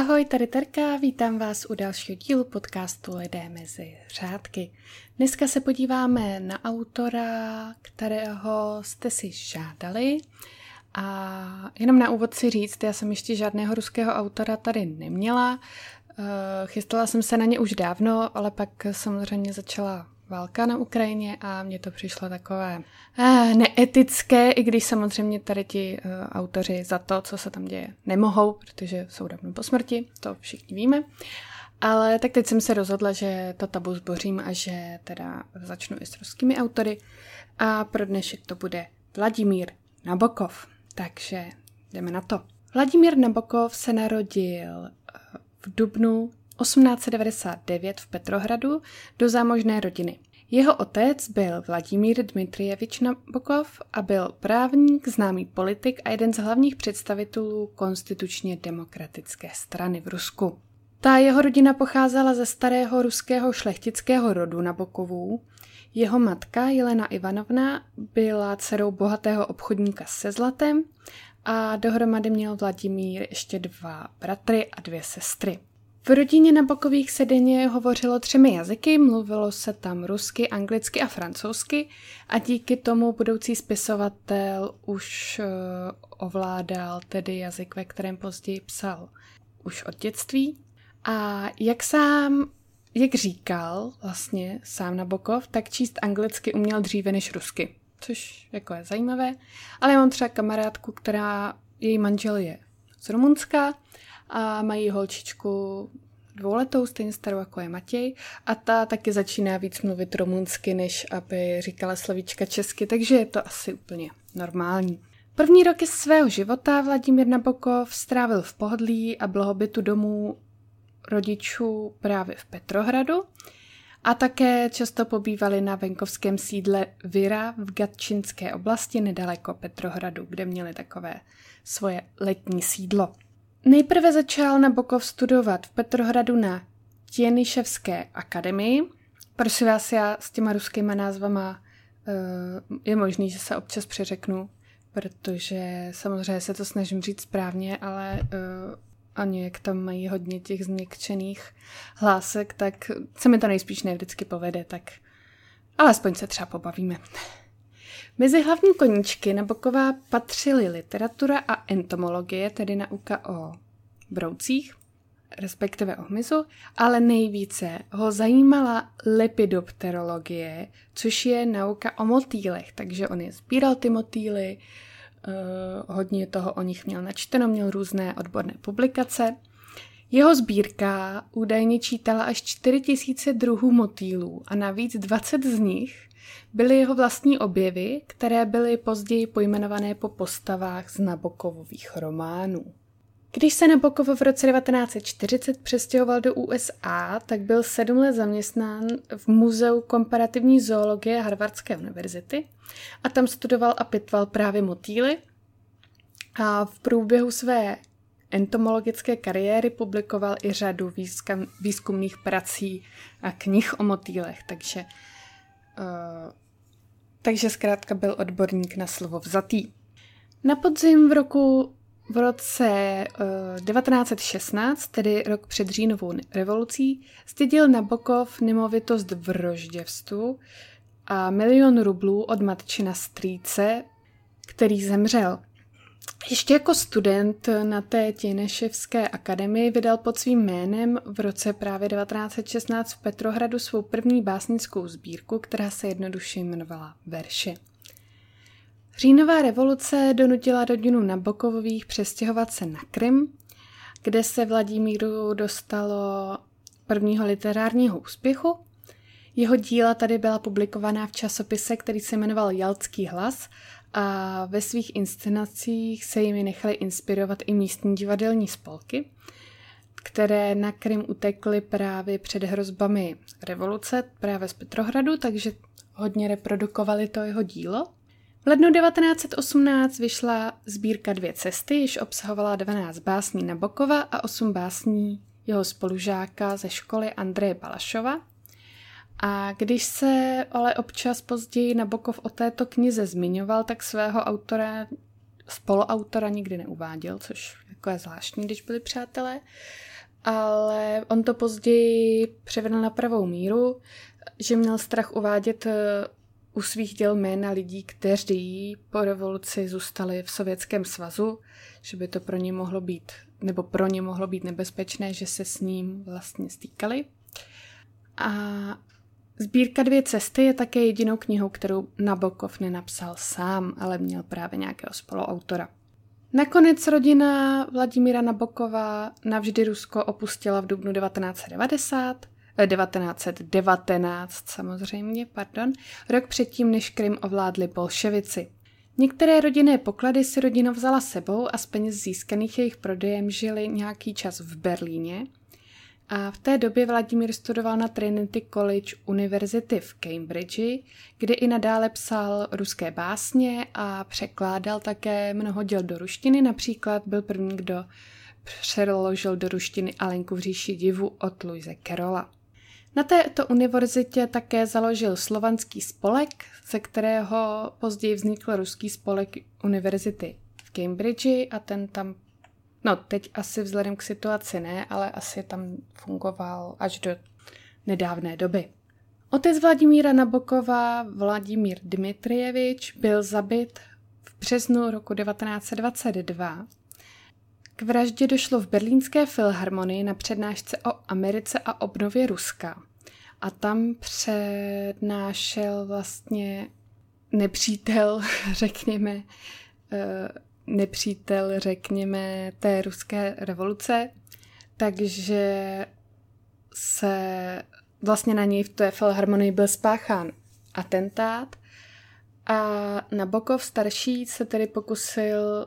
Ahoj, tady Terka, vítám vás u dalšího dílu podcastu Lidé mezi řádky. Dneska se podíváme na autora, kterého jste si žádali. A jenom na úvod si říct, já jsem ještě žádného ruského autora tady neměla. Eh, chystala jsem se na ně už dávno, ale pak samozřejmě začala válka na Ukrajině a mně to přišlo takové eh, neetické, i když samozřejmě tady ti uh, autoři za to, co se tam děje, nemohou, protože jsou dávno po smrti, to všichni víme. Ale tak teď jsem se rozhodla, že to tabu zbořím a že teda začnu i s ruskými autory. A pro dnešek to bude Vladimír Nabokov. Takže jdeme na to. Vladimír Nabokov se narodil eh, v Dubnu 1899 v Petrohradu do zámožné rodiny. Jeho otec byl Vladimír Dmitrijevič Nabokov a byl právník, známý politik a jeden z hlavních představitelů konstitučně demokratické strany v Rusku. Ta jeho rodina pocházela ze starého ruského šlechtického rodu Nabokovů. Jeho matka Jelena Ivanovna byla dcerou bohatého obchodníka se zlatem a dohromady měl Vladimír ještě dva bratry a dvě sestry. V rodině Nabokových se denně hovořilo třemi jazyky, mluvilo se tam rusky, anglicky a francouzsky a díky tomu budoucí spisovatel už uh, ovládal tedy jazyk, ve kterém později psal už od dětství. A jak sám, jak říkal vlastně sám Nabokov, tak číst anglicky uměl dříve než rusky, což jako je zajímavé. Ale mám třeba kamarádku, která, její manžel je z Rumunska a mají holčičku dvouletou, stejně starou jako je Matěj a ta taky začíná víc mluvit rumunsky, než aby říkala slovíčka česky, takže je to asi úplně normální. První roky svého života Vladimír Nabokov strávil v pohodlí a blahobytu domů rodičů právě v Petrohradu a také často pobývali na venkovském sídle Vira v Gatčinské oblasti nedaleko Petrohradu, kde měli takové svoje letní sídlo. Nejprve začal Nabokov studovat v Petrohradu na Těniševské akademii. Prosím vás, já s těma ruskýma názvama uh, je možný, že se občas přeřeknu, protože samozřejmě se to snažím říct správně, ale uh, ani jak tam mají hodně těch změkčených hlásek, tak se mi to nejspíš ne vždycky povede, tak alespoň se třeba pobavíme. Mezi hlavní koníčky Naboková patřily literatura a entomologie, tedy nauka o broucích, respektive o hmyzu, ale nejvíce ho zajímala lepidopterologie, což je nauka o motýlech, takže on je sbíral ty motýly, uh, hodně toho o nich měl načteno, měl různé odborné publikace. Jeho sbírka údajně čítala až 4000 druhů motýlů a navíc 20 z nich byly jeho vlastní objevy, které byly později pojmenované po postavách z Nabokovových románů. Když se Nabokov v roce 1940 přestěhoval do USA, tak byl sedm let zaměstnán v Muzeu komparativní zoologie Harvardské univerzity a tam studoval a pitval právě motýly. A v průběhu své entomologické kariéry publikoval i řadu výzkumných prací a knih o motýlech, takže takže zkrátka byl odborník na slovo vzatý. Na podzim v roku v roce uh, 1916, tedy rok před říjnovou revolucí, zdědil Nabokov nemovitost v Rožděvstu a milion rublů od matčina strýce, který zemřel. Ještě jako student na té Těneševské akademii vydal pod svým jménem v roce právě 1916 v Petrohradu svou první básnickou sbírku, která se jednoduše jmenovala Verše. Říjnová revoluce donutila rodinu Nabokových přestěhovat se na Krym, kde se Vladimíru dostalo prvního literárního úspěchu. Jeho díla tady byla publikovaná v časopise, který se jmenoval Jalcký hlas a ve svých inscenacích se jimi nechali inspirovat i místní divadelní spolky, které na Krym utekly právě před hrozbami revoluce právě z Petrohradu, takže hodně reprodukovali to jeho dílo. V lednu 1918 vyšla sbírka Dvě cesty, již obsahovala 12 básní Nabokova a 8 básní jeho spolužáka ze školy Andreje Balašova. A když se ale občas později Nabokov o této knize zmiňoval, tak svého autora, spoluautora nikdy neuváděl, což jako je zvláštní, když byli přátelé. ale on to později převedl na pravou míru, že měl strach uvádět eh, u svých děl jména lidí, kteří po revoluci zůstali v Sovětském svazu, že by to pro ně mohlo být, nebo pro ně mohlo být nebezpečné, že se s ním vlastně stýkali. A sbírka Dvě cesty je také jedinou knihou, kterou Nabokov nenapsal sám, ale měl právě nějakého spoluautora. Nakonec rodina Vladimíra Nabokova navždy Rusko opustila v dubnu 1990, 1919 eh, samozřejmě, pardon, rok předtím, než Krym ovládli bolševici. Některé rodinné poklady si rodina vzala sebou a z peněz získaných jejich prodejem žili nějaký čas v Berlíně – a v té době Vladimír studoval na Trinity College univerzity v Cambridge, kde i nadále psal ruské básně a překládal také mnoho děl do ruštiny. Například byl první, kdo přeložil do ruštiny Alenku v říši divu od Louise Carola. Na této univerzitě také založil slovanský spolek, ze kterého později vznikl ruský spolek univerzity v Cambridge a ten tam No, teď asi vzhledem k situaci ne, ale asi tam fungoval až do nedávné doby. Otec Vladimíra Nabokova, Vladimír Dmitrijevič, byl zabit v březnu roku 1922. K vraždě došlo v berlínské filharmonii na přednášce o Americe a obnově Ruska. A tam přednášel vlastně nepřítel, řekněme, eh, nepřítel, řekněme, té ruské revoluce, takže se vlastně na něj v té filharmonii byl spáchán atentát a Nabokov starší se tedy pokusil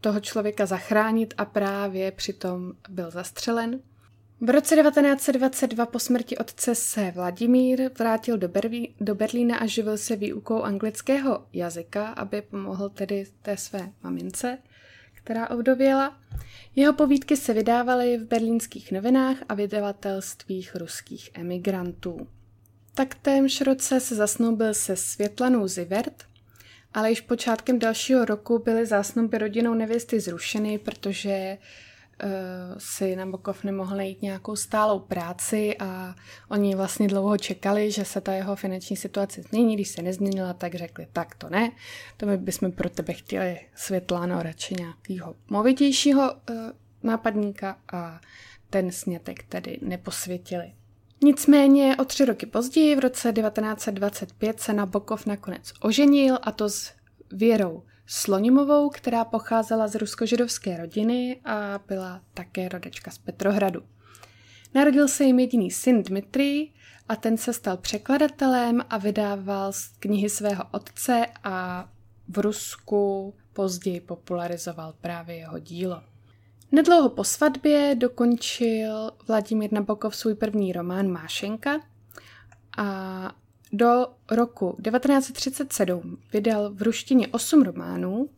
toho člověka zachránit a právě přitom byl zastřelen. V roce 1922 po smrti otce se Vladimír vrátil do, Berlí- do Berlína a živil se výukou anglického jazyka, aby pomohl tedy té své mamince, která ovdověla. Jeho povídky se vydávaly v berlínských novinách a vydavatelstvích ruských emigrantů. Tak témž roce se zasnoubil se Světlanou Zivert, ale již počátkem dalšího roku byly zásnuby rodinou nevěsty zrušeny, protože uh, si Nabokov nemohl najít nějakou stálou práci a oni vlastně dlouho čekali, že se ta jeho finanční situace změní. Když se nezměnila, tak řekli, tak to ne, to my bychom pro tebe chtěli Světláno radši nějakého movitějšího uh, nápadníka a ten snětek tedy neposvětili. Nicméně o tři roky později, v roce 1925, se Nabokov nakonec oženil a to s Věrou Slonimovou, která pocházela z ruskožidovské rodiny a byla také rodačka z Petrohradu. Narodil se jim jediný syn Dmitrij a ten se stal překladatelem a vydával knihy svého otce a v Rusku později popularizoval právě jeho dílo. Nedlouho po svatbě dokončil Vladimír Nabokov svůj první román Mášenka a do roku 1937 vydal v ruštině osm románů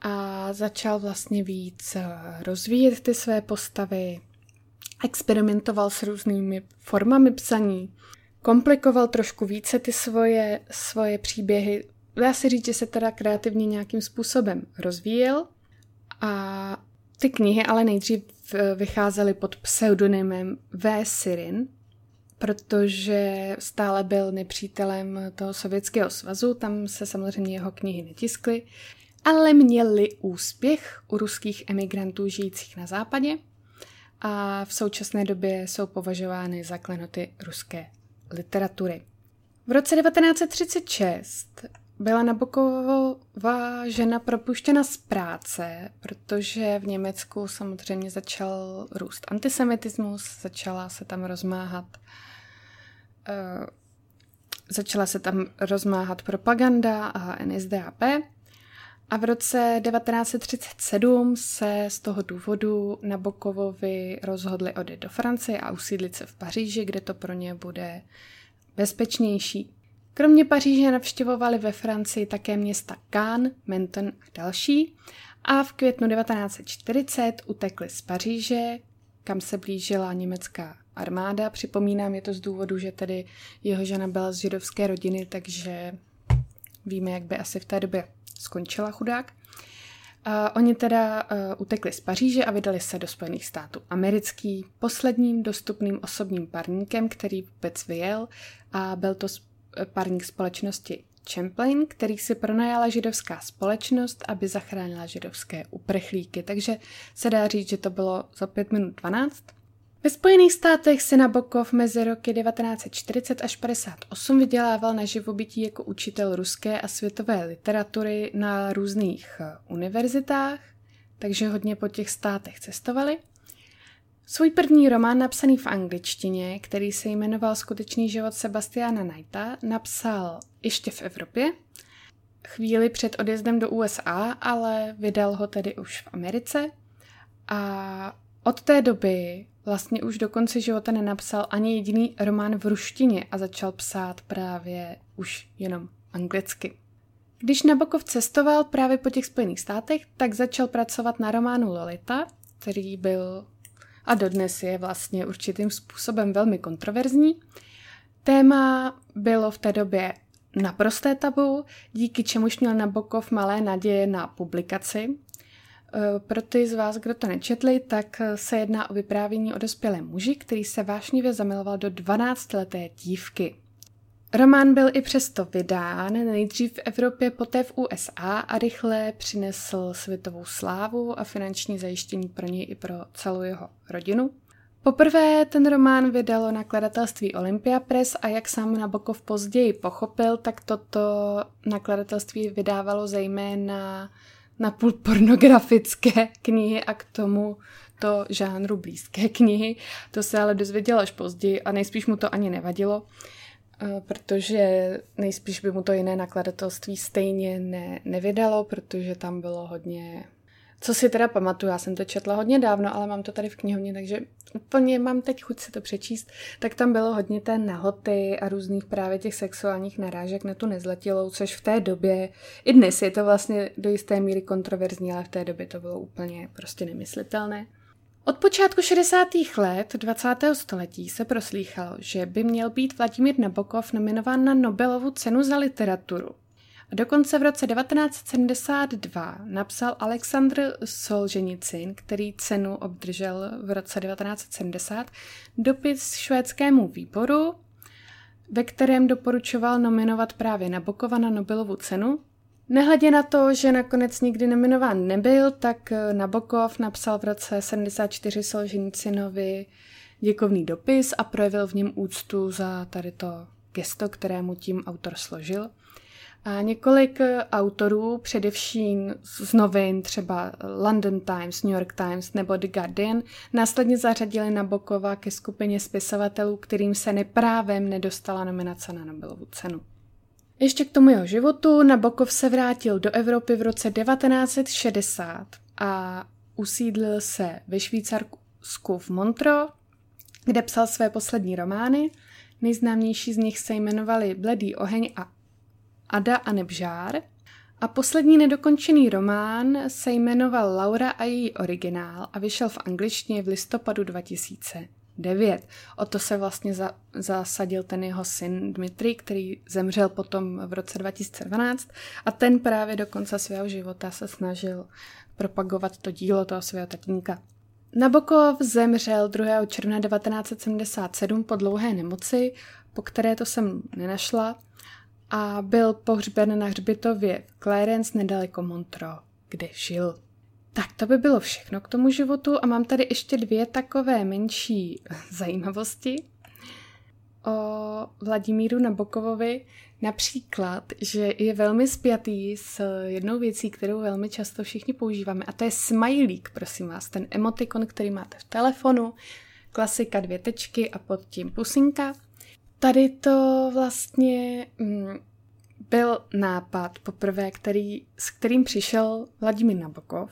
a začal vlastně víc eh, rozvíjet ty své postavy, experimentoval s různými formami psaní, komplikoval trošku více ty svoje, svoje příběhy. Dá se říct, že se teda kreativně nějakým způsobem rozvíjel a ty knihy ale nejdřív eh, vycházely pod pseudonymem V. Sirin, protože stále byl nepřítelem toho Sovětského svazu, tam se samozřejmě jeho knihy netiskly, ale měli úspěch u ruských emigrantů žijících na západě a v současné době jsou považovány za klenoty ruské literatury. V roce 1936 byla Naboková žena propuštěna z práce, protože v Německu samozřejmě začal růst antisemitismus, začala se tam rozmáhat uh, začala se tam rozmáhat propaganda a NSDAP a v roce 1937 se z toho důvodu Nabokovovi rozhodli odejít do Francie a usídlit se v Paříži, kde to pro ně bude bezpečnější. Kromě Paříže navštěvovali ve Francii také města Cannes, Menton a další a v květnu 1940 utekli z Paříže, kam se blížila německá armáda. Připomínám, je to z důvodu, že tedy jeho žena byla z židovské rodiny, takže víme, jak by asi v té době skončila chudák. A oni teda uh, utekli z Paříže a vydali se do Spojených států americký, posledním dostupným osobním parníkem, který vůbec vyjel a byl to parník společnosti Champlain, který si pronajala židovská společnost, aby zachránila židovské uprchlíky. Takže se dá říct, že to bylo za 5 minut 12. Ve Spojených státech se Nabokov mezi roky 1940 až 58 vydělával na živobytí jako učitel ruské a světové literatury na různých eh, univerzitách, takže hodně po těch státech cestovali. Svůj první román napsaný v angličtině, který se jmenoval Skutečný život Sebastiana Knighta, napsal ještě v Evropě, chvíli před odjezdem do USA, ale vydal ho tedy už v Americe a od té doby vlastně už do konce života nenapsal ani jediný román v ruštině a začal psát právě už jenom anglicky. Když Nabokov cestoval právě po těch Spojených státech, tak začal pracovat na románu Lolita, který byl a dodnes je vlastně určitým způsobem velmi kontroverzní. Téma bylo v té době naprosté tabu, díky čemuž měl Nabokov malé naděje na publikaci. E, pro ty z vás, kdo to nečetli, tak se jedná o vyprávění o dospělém muži, který se vášnivě zamiloval do 12-leté dívky. Román byl i přesto vydán, nejdřív v Evropě, poté v USA a rychle přinesl světovou slávu a finanční zajištění pro něj i pro celou jeho rodinu. Poprvé ten román vydalo nakladatelství Olympia Press a jak sám Nabokov později pochopil, tak toto nakladatelství vydávalo zejména na půl pornografické knihy a k tomu to žánru blízké knihy. To se ale dozvěděl až později a nejspíš mu to ani nevadilo. Eh, protože nejspíš by mu to jiné nakladatelství stejně ne, nevydalo, protože tam bylo hodně... Co si teda pamatuju, já jsem to četla hodně dávno, ale mám to tady v knihovně, takže úplně mám teď chuť si to přečíst, tak tam bylo hodně té nahoty a různých právě těch sexuálních narážek na tu nezletilou, což v té době, i dnes je to vlastně do jisté míry kontroverzní, ale v té době to bylo úplně prostě nemyslitelné. Od počátku 60. let 20. století se proslýchalo, že by měl být Vladimír Nabokov nominován na Nobelovu cenu za literaturu. A dokonce v roce 1972 napsal Aleksandr Solženicin, který cenu obdržel v roce 1970, dopis švédskému výboru, ve kterém doporučoval nominovat právě Nabokova na Nobelovu cenu Nehledě na to, že nakonec nikdy nominován nebyl, tak eh, Nabokov napsal v roce 74 Solženicinovi děkovný dopis a projevil v něm úctu za tady to gesto, kterému tím autor složil. A několik eh, autorů, především z novin, třeba London Times, New York Times nebo The Guardian, následně zařadili Nabokova ke skupině spisovatelů, kterým se neprávem nedostala nominace na Nobelovu cenu. Ještě k tomu jeho životu Nabokov se vrátil do Evropy v roce 1960 a usídlil se ve Švýcarsku v Montro, kde psal své poslední romány. Nejznámější z nich se jmenovali Bledý oheň a Ada a Nebžár. A poslední nedokončený román se jmenoval Laura a její originál a vyšel v angličtině v listopadu 2000. 9. O to se vlastně za, zasadil ten jeho syn Dmitry, který zemřel potom v roce 2012 a ten právě do konce svého života se snažil propagovat to dílo toho svého tatínka. Nabokov zemřel 2. června 1977 po dlouhé nemoci, po které to jsem nenašla, a byl pohřben na hřbitově v Clarence nedaleko Montro, kde žil. Tak to by bylo všechno k tomu životu a mám tady ještě dvě takové menší zajímavosti o Vladimíru Nabokovovi. Například, že je velmi spjatý s jednou věcí, kterou velmi často všichni používáme a to je smajlík, prosím vás, ten emotikon, který máte v telefonu, klasika dvě tečky a pod tím pusinka. Tady to vlastně mm, byl nápad poprvé, který, s kterým přišel Vladimír Nabokov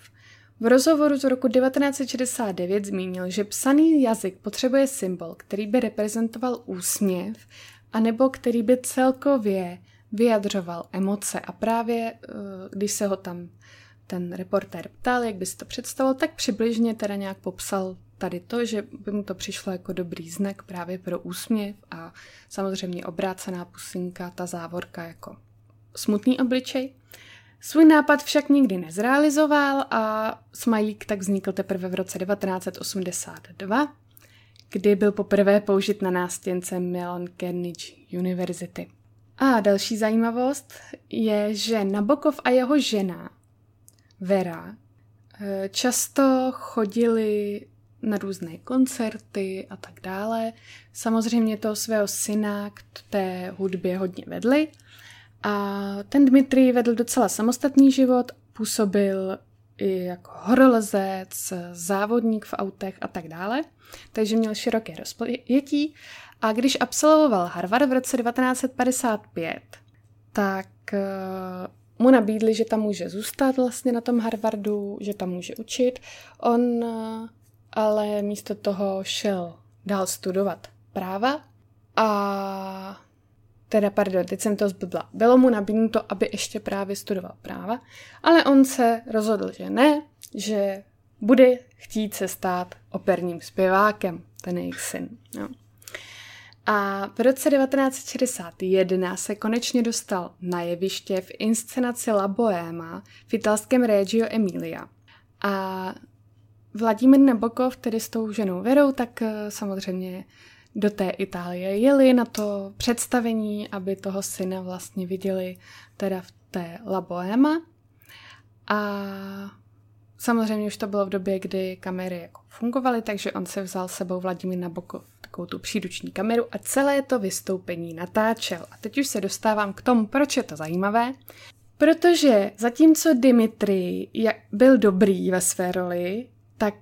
v rozhovoru z roku 1969 zmínil, že psaný jazyk potřebuje symbol, který by reprezentoval úsměv, anebo který by celkově vyjadřoval emoce. A právě eh, když se ho tam ten reportér ptal, jak by si to představil, tak přibližně teda nějak popsal tady to, že by mu to přišlo jako dobrý znak právě pro úsměv a samozřejmě obrácená pusinka, ta závorka jako smutný obličej. Svůj nápad však nikdy nezrealizoval a smajlík tak vznikl teprve v roce 1982, kdy byl poprvé použit na nástěnce Milan Carnegie University. A další zajímavost je, že Nabokov a jeho žena Vera eh, často chodili na různé koncerty a tak dále. Samozřejmě toho svého syna k té hudbě hodně vedli. A ten Dmitrij vedl docela samostatný život, působil i jako horolezec, závodník v autech a tak dále, takže měl široké rozpojetí. A když absolvoval Harvard v roce 1955, tak eh, mu nabídli, že tam může zůstat vlastně na tom Harvardu, že tam může učit. On eh, ale místo toho šel dál studovat práva a teda pardon, teď jsem to zblbla. Bylo mu nabídnuto, aby ještě právě studoval práva, ale on se rozhodl, že ne, že bude chtít se stát operním zpěvákem, ten jejich syn. No. A v roce 1961 se konečně dostal na jeviště v inscenaci La Bohema v italském Reggio Emilia. A Vladimír Nabokov, tedy s tou ženou Verou, tak eh, samozřejmě do té Itálie jeli na to představení, aby toho syna vlastně viděli teda v té La Bohema. A samozřejmě už to bylo v době, kdy kamery jako fungovaly, takže on se vzal sebou Vladimír Nabokov takovou tu příruční kameru a celé to vystoupení natáčel. A teď už se dostávám k tomu, proč je to zajímavé. Protože zatímco Dimitri byl dobrý ve své roli, tak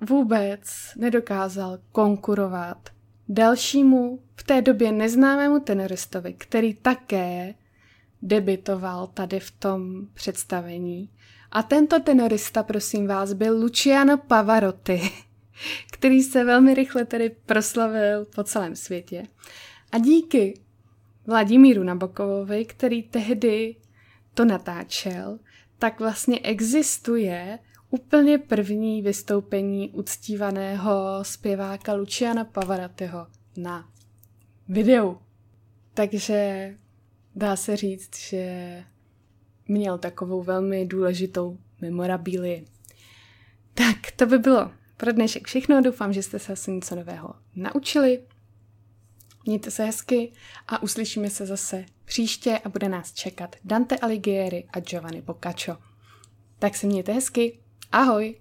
vůbec nedokázal konkurovat dalšímu v té době neznámému tenoristovi, který také debitoval tady v tom představení. A tento tenorista, prosím vás, byl Luciano Pavarotti, který se velmi rychle tedy proslavil po celém světě. A díky Vladimíru Nabokovovi, který tehdy to natáčel, tak vlastně existuje úplně první vystoupení uctívaného zpěváka Luciana Pavaratiho na videu. Takže dá se říct, že měl takovou velmi důležitou memorabilii. Tak to by bylo pro dnešek všechno. Doufám, že jste se asi něco nového naučili. Mějte se hezky a uslyšíme se zase příště a bude nás čekat Dante Alighieri a Giovanni Boccaccio. Tak se mějte hezky. Ahoj!